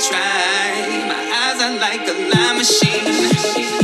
try. My eyes are like a line machine.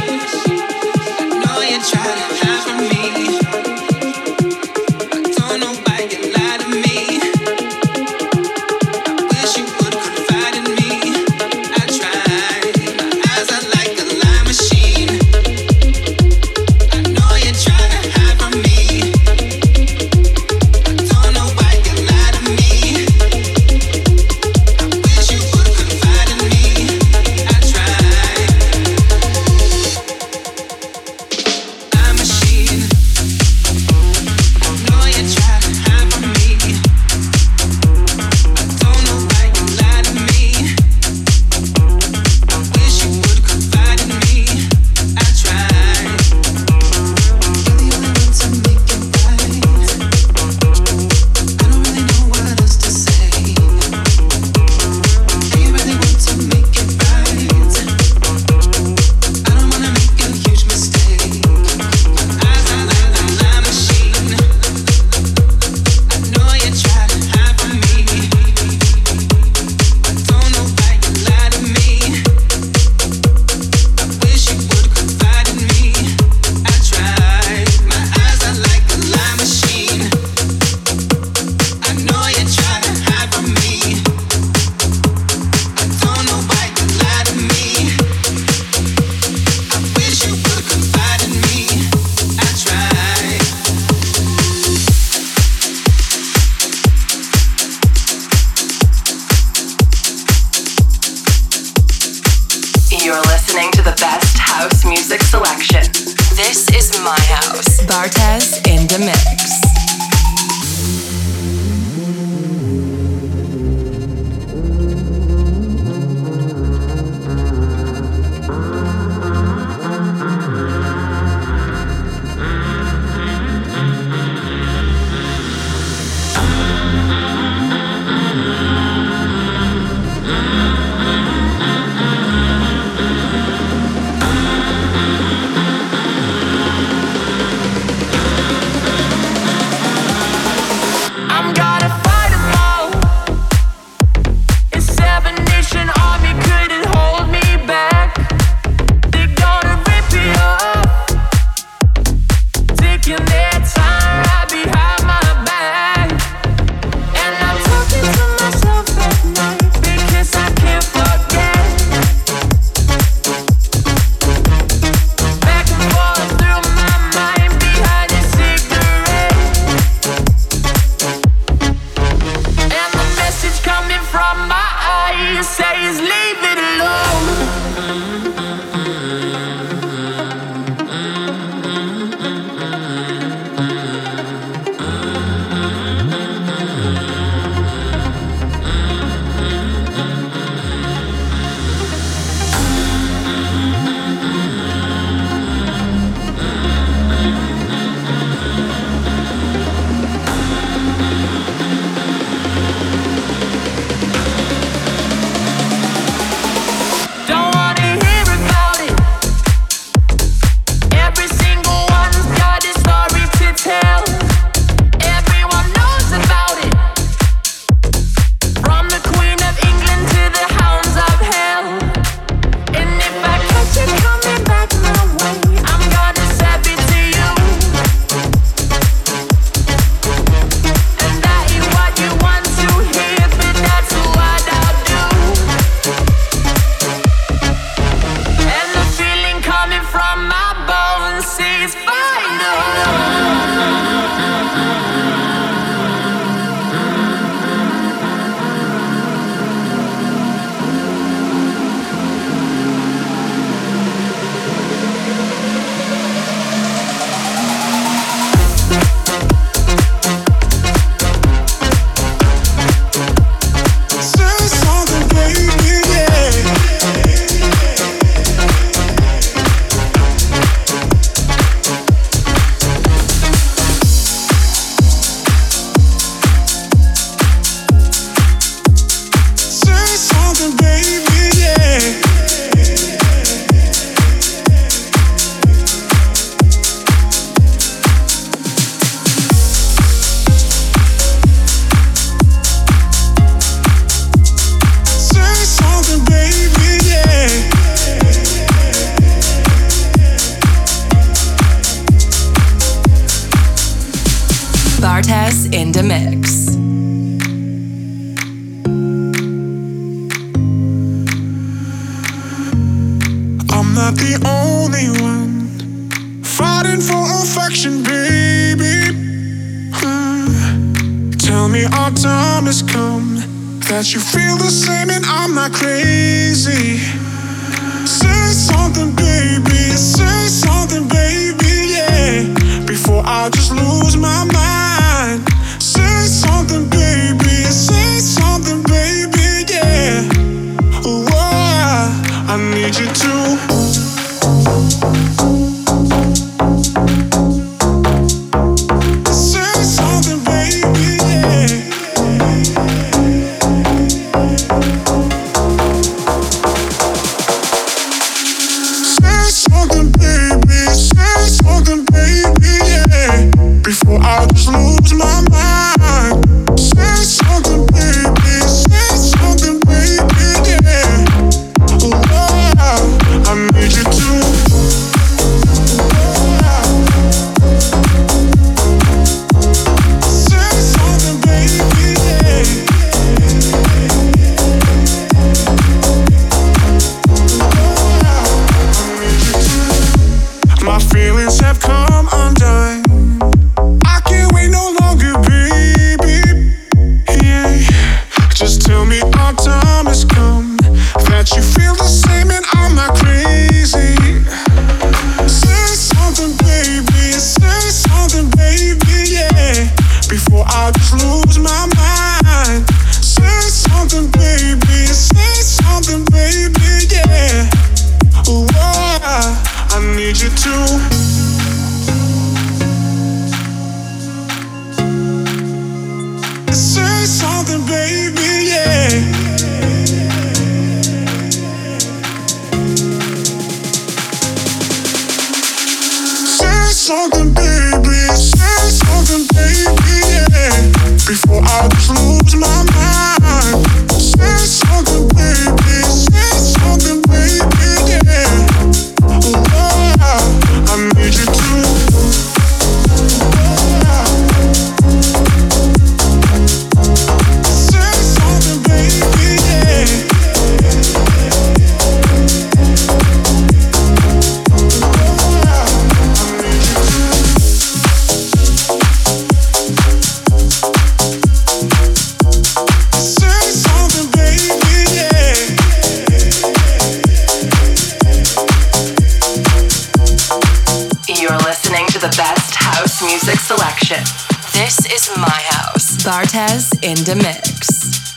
In the mix.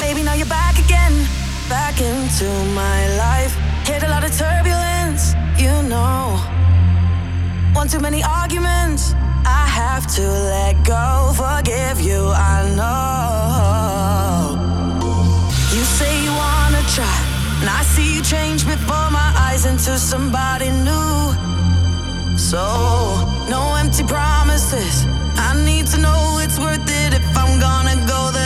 Baby, now you're back again, back into my life. Hit a lot of turbulence, you know. One too many arguments, I have to let go. Forgive you, I know. You say you wanna try. And I see you change before my eyes into somebody new. So, no empty promises. I need to know it's worth it if I'm gonna go there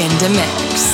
in the mix.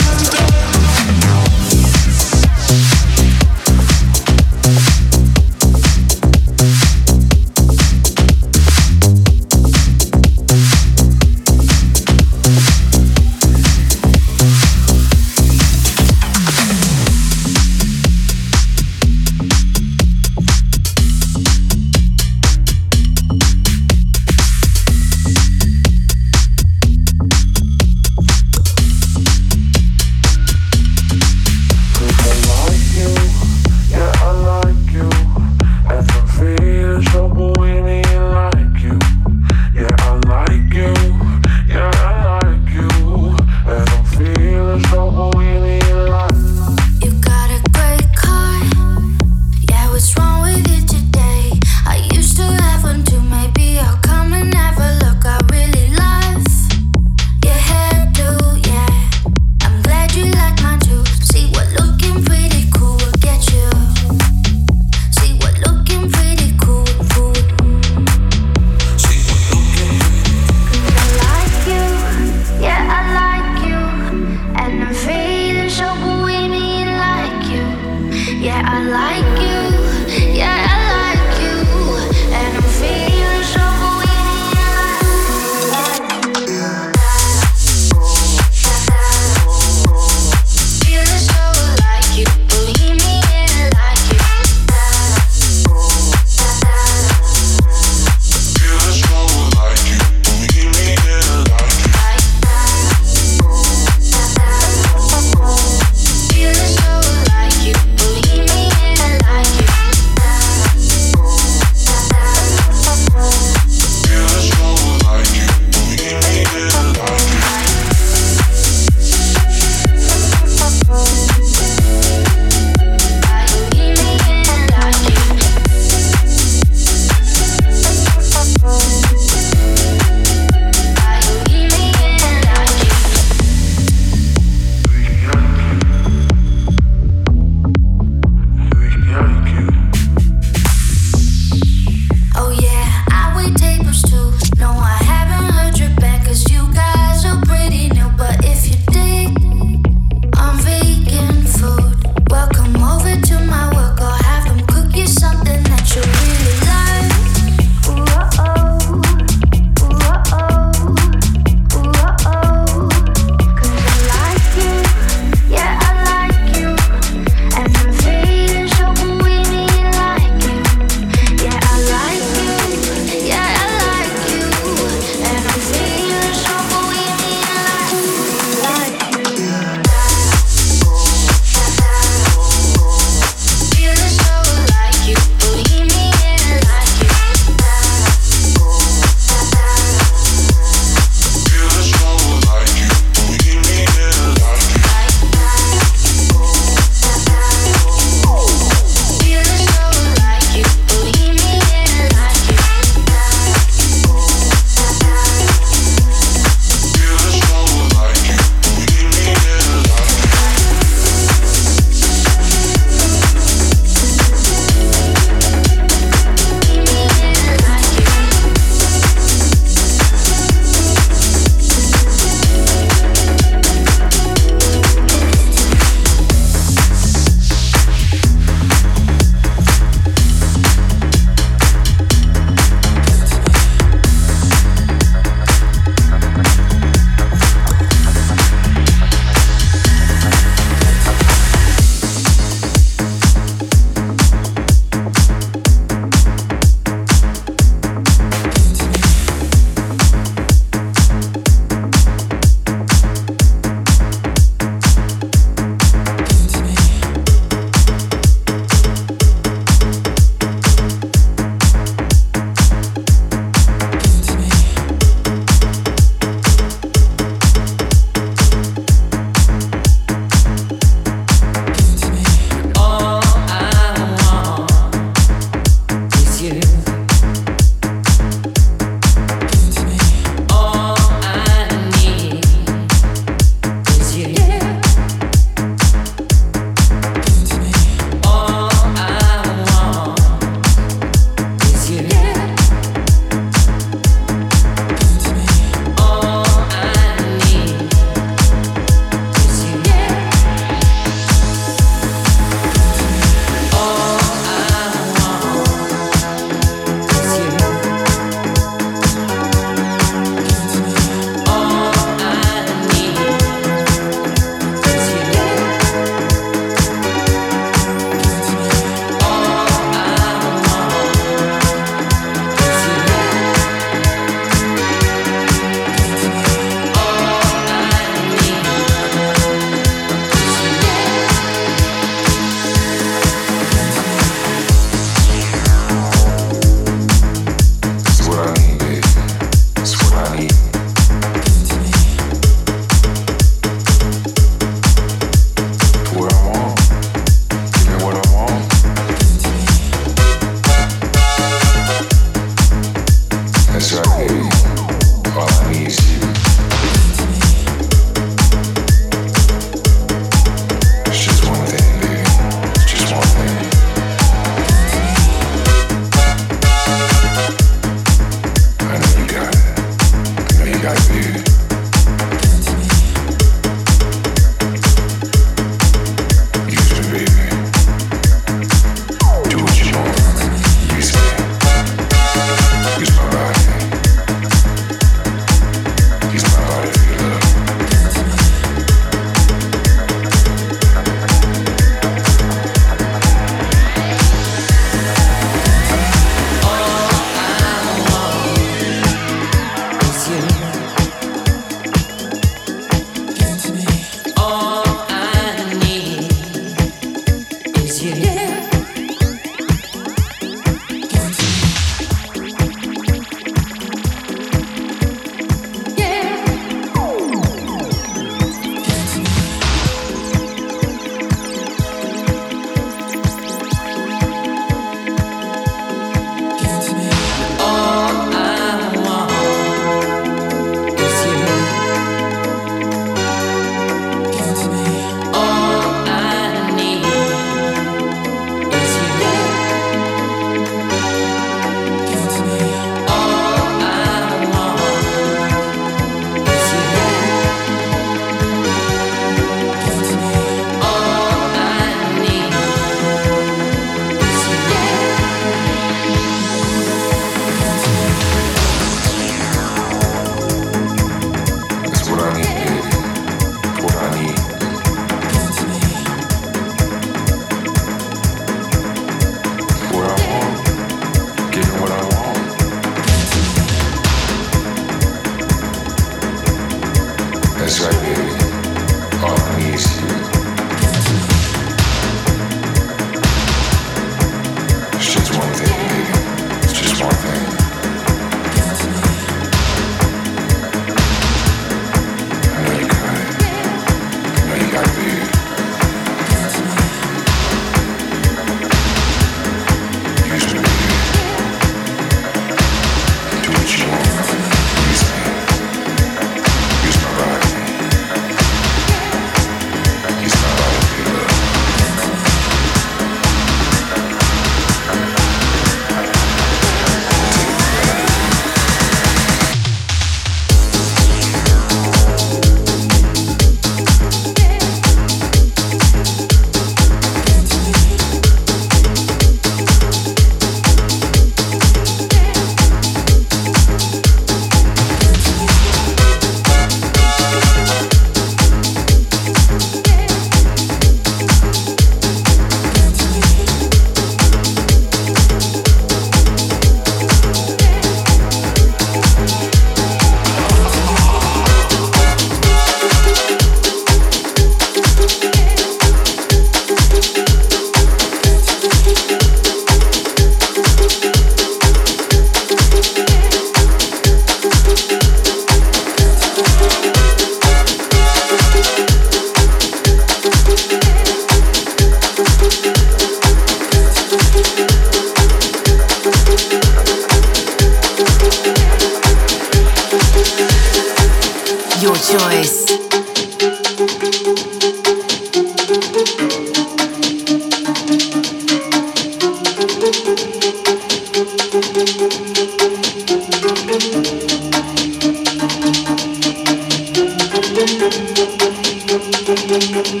Thank